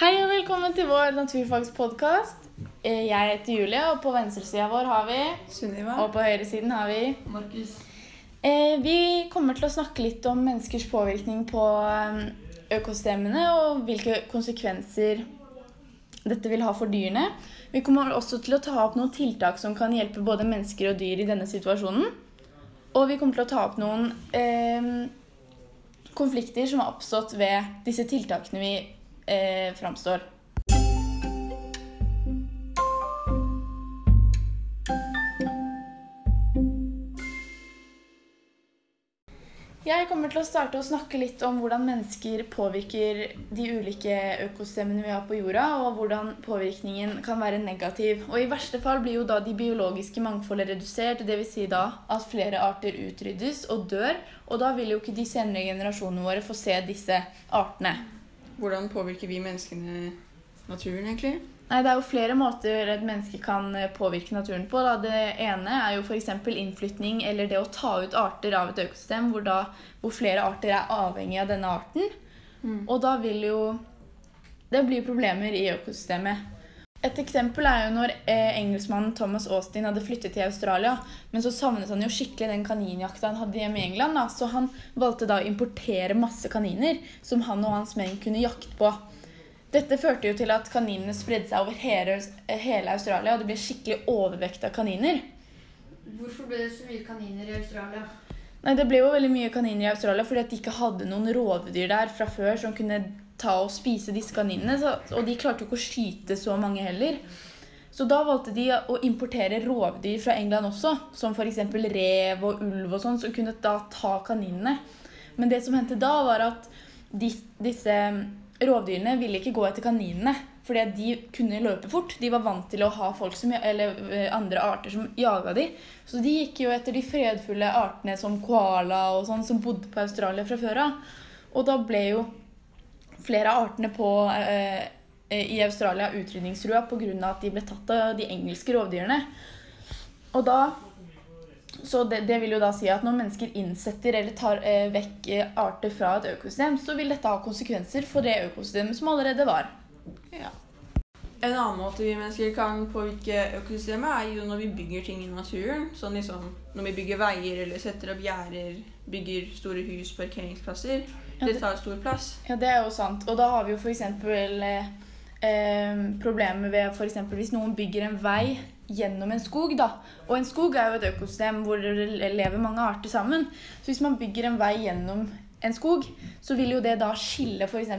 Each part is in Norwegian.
Hei og velkommen til vår naturfagspodkast. Jeg heter Julie, og på venstresida vår har vi Sunniva. Og på høyresiden har vi Markus. Eh, Vi kommer til å snakke litt om menneskers påvirkning på eh, økosystemene og hvilke konsekvenser dette vil ha for dyrene. Vi kommer også til å ta opp noen tiltak som kan hjelpe både mennesker og dyr i denne situasjonen. Og vi kommer til å ta opp noen eh, konflikter som har oppstått ved disse tiltakene vi eh, framstår. Jeg kommer til å starte å snakke litt om hvordan mennesker påvirker de ulike økosystemene vi har på jorda, og hvordan påvirkningen kan være negativ. Og I verste fall blir jo da de biologiske mangfoldet redusert, dvs. Si da at flere arter utryddes og dør. Og da vil jo ikke de senere generasjonene våre få se disse artene. Hvordan påvirker vi menneskene naturen, egentlig? Nei, Det er jo flere måter et menneske kan eh, påvirke naturen på. Da. Det ene er jo f.eks. innflytning eller det å ta ut arter av et økosystem hvor, da, hvor flere arter er avhengig av denne arten. Og da vil jo det bli problemer i økosystemet. Et eksempel er jo når eh, engelskmannen Thomas Austin hadde flyttet til Australia. Men så savnet han jo skikkelig den kaninjakta han hadde hjemme i England. Da. Så han valgte da å importere masse kaniner som han og hans menn kunne jakte på. Dette førte jo til at kaninene spredde seg over hele, hele Australia, og det ble skikkelig overvekt av kaniner. Hvorfor ble det så mye kaniner i Australia? Nei, Det ble jo veldig mye kaniner i Australia fordi at de ikke hadde noen rovdyr der fra før som kunne ta og spise disse kaninene. Så, og de klarte jo ikke å skyte så mange heller. Så da valgte de å importere rovdyr fra England også, som f.eks. rev og ulv og sånn, som kunne da ta kaninene. Men det som hendte da, var at de, disse rovdyrene ville ikke gå etter kaninene. Fordi de kunne løpe fort. De var vant til å ha folk som, eller eh, andre arter som jaga de. Så de gikk jo etter de fredfulle artene som koala og sånn, som bodde på Australia fra før av. Og da ble jo flere av artene på, eh, i Australia utrydningstrua pga. at de ble tatt av de engelske rovdyrene. Og da så det, det, vil jo da si at når mennesker innsetter eller tar eh, vekk eh, arter fra et økosystem, så vil dette ha konsekvenser for det økosystemet som allerede var. Ja. En annen måte vi mennesker kan påvirke økosystemet, er jo når vi bygger ting i naturen. Sånn liksom når vi bygger veier eller setter opp gjerder, bygger store hus, parkeringsplasser. Det- tar stor plass. Ja, det er jo sant. Og da har vi jo f.eks. Eh, eh, problemer ved f.eks. hvis noen bygger en vei gjennom en skog. da. Og en skog er jo et økosystem hvor det lever mange arter sammen. Så hvis man bygger en vei gjennom en skog, så vil jo det da skille f.eks.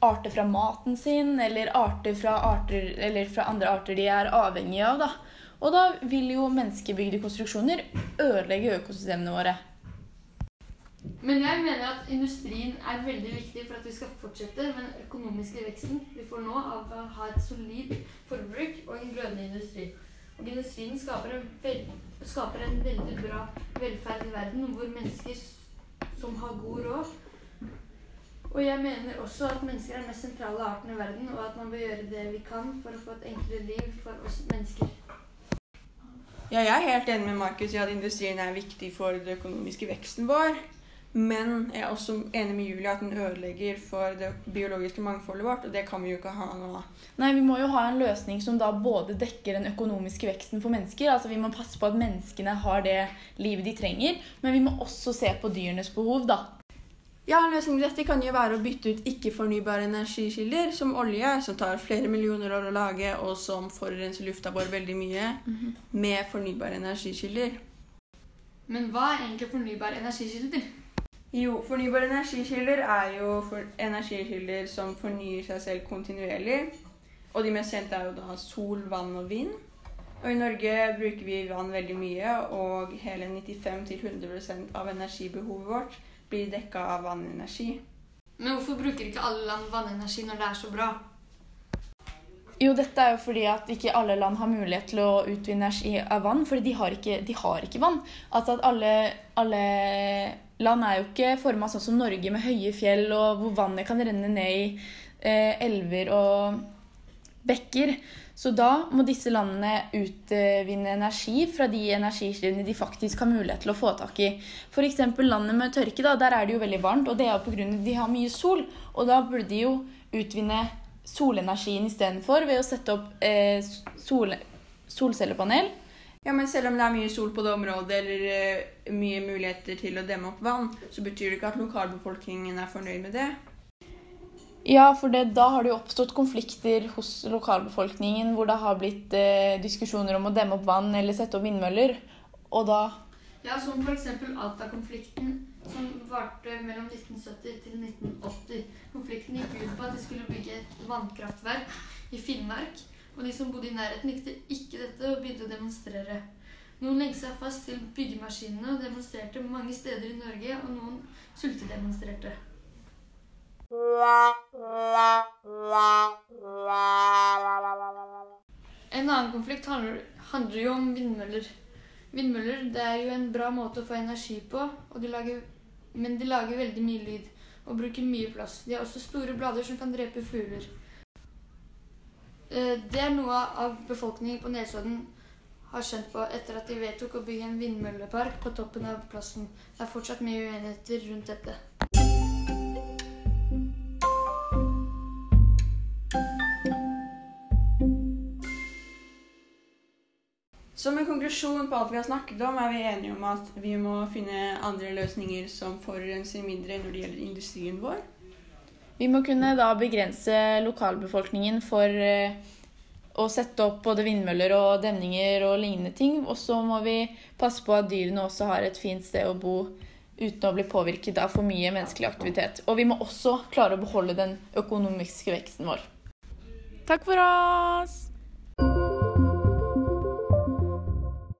arter fra maten sin, eller arter fra, arter, eller fra andre arter de er avhengige av. da. Og da vil jo menneskebygde konstruksjoner ødelegge økosystemene våre. Men jeg mener at industrien er veldig viktig for at vi skal fortsette med den økonomiske veksten vi får nå av å ha et solid forbruk og en glødende industri. Og industrien skaper en, skaper en veldig bra velferd i verden hvor mennesker som har god råd Og jeg mener også at mennesker er den mest sentrale arten i verden, og at man bør gjøre det vi kan for å få et enklere liv for oss mennesker. Ja, jeg er helt enig med Markus i at industrien er viktig for den økonomiske veksten vår. Men jeg er også enig med Julie at den ødelegger for det biologiske mangfoldet vårt, og det kan vi jo ikke ha nå. Nei, Vi må jo ha en løsning som da både dekker den økonomiske veksten for mennesker. altså Vi må passe på at menneskene har det livet de trenger. Men vi må også se på dyrenes behov, da. Ja, En løsning på dette kan jo være å bytte ut ikke-fornybare energikilder, som olje, som tar flere millioner år å lage, og som forurenser lufta vår veldig mye, med fornybare energikilder. Men hva er egentlig fornybare energikilder? Jo, fornybare energikilder er jo for energikilder som fornyer seg selv kontinuerlig. Og de mest kjente er jo da sol, vann og vind. Og i Norge bruker vi vann veldig mye, og hele 95-100% av energibehovet vårt blir dekka av vannenergi. Men hvorfor bruker ikke alle land vannenergi når det er så bra? Jo, dette er jo fordi at ikke alle land har mulighet til å utvinne energi av vann. Fordi de har ikke, de har ikke vann. Altså at alle, alle land er jo ikke forma sånn som Norge, med høye fjell og hvor vannet kan renne ned i eh, elver og bekker. Så da må disse landene utvinne energi fra de energikildene de faktisk har mulighet til å få tak i. F.eks. landet med tørke, da, der er det jo veldig varmt, og det er jo pga. de har mye sol. Og da burde de jo utvinne solenergien istedenfor ved å sette opp eh, sol, solcellepanel. Ja, men selv om det er mye sol på det området, eller eh, mye muligheter til å demme opp vann, så betyr det ikke at lokalbefolkningen er fornøyd med det. Ja, for det, da har det jo oppstått konflikter hos lokalbefolkningen hvor det har blitt eh, diskusjoner om å demme opp vann eller sette opp vindmøller. Og da Ja, som f.eks. Alta-konflikten, som varte mellom 1970 til 1980. Konflikten gikk ut på at de skulle bygge et vannkraftverk i Finnmark. Og de som bodde i nærheten, likte ikke dette og begynte å demonstrere. Noen legget seg fast til byggemaskinene og demonstrerte mange steder i Norge, og noen sultedemonstrerte. En annen konflikt handler, handler jo om vindmøller. Vindmøller det er jo en bra måte å få energi på, og de lager, men de lager veldig mye lyd og bruker mye plass. De har også store blader som kan drepe fugler. Eh, Det er noe av befolkningen på Nesodden har kjent på etter at de vedtok å bygge en vindmøllepark på toppen av plassen. Det er fortsatt mye uenigheter rundt dette. Som en konklusjon på alt vi har snakket om, er vi enige om at vi må finne andre løsninger som forurenser mindre når det gjelder industrien vår. Vi må kunne da begrense lokalbefolkningen for eh, å sette opp både vindmøller og demninger og lignende ting. Og så må vi passe på at dyrene også har et fint sted å bo uten å bli påvirket av for mye menneskelig aktivitet. Og vi må også klare å beholde den økonomiske veksten vår. Takk for oss!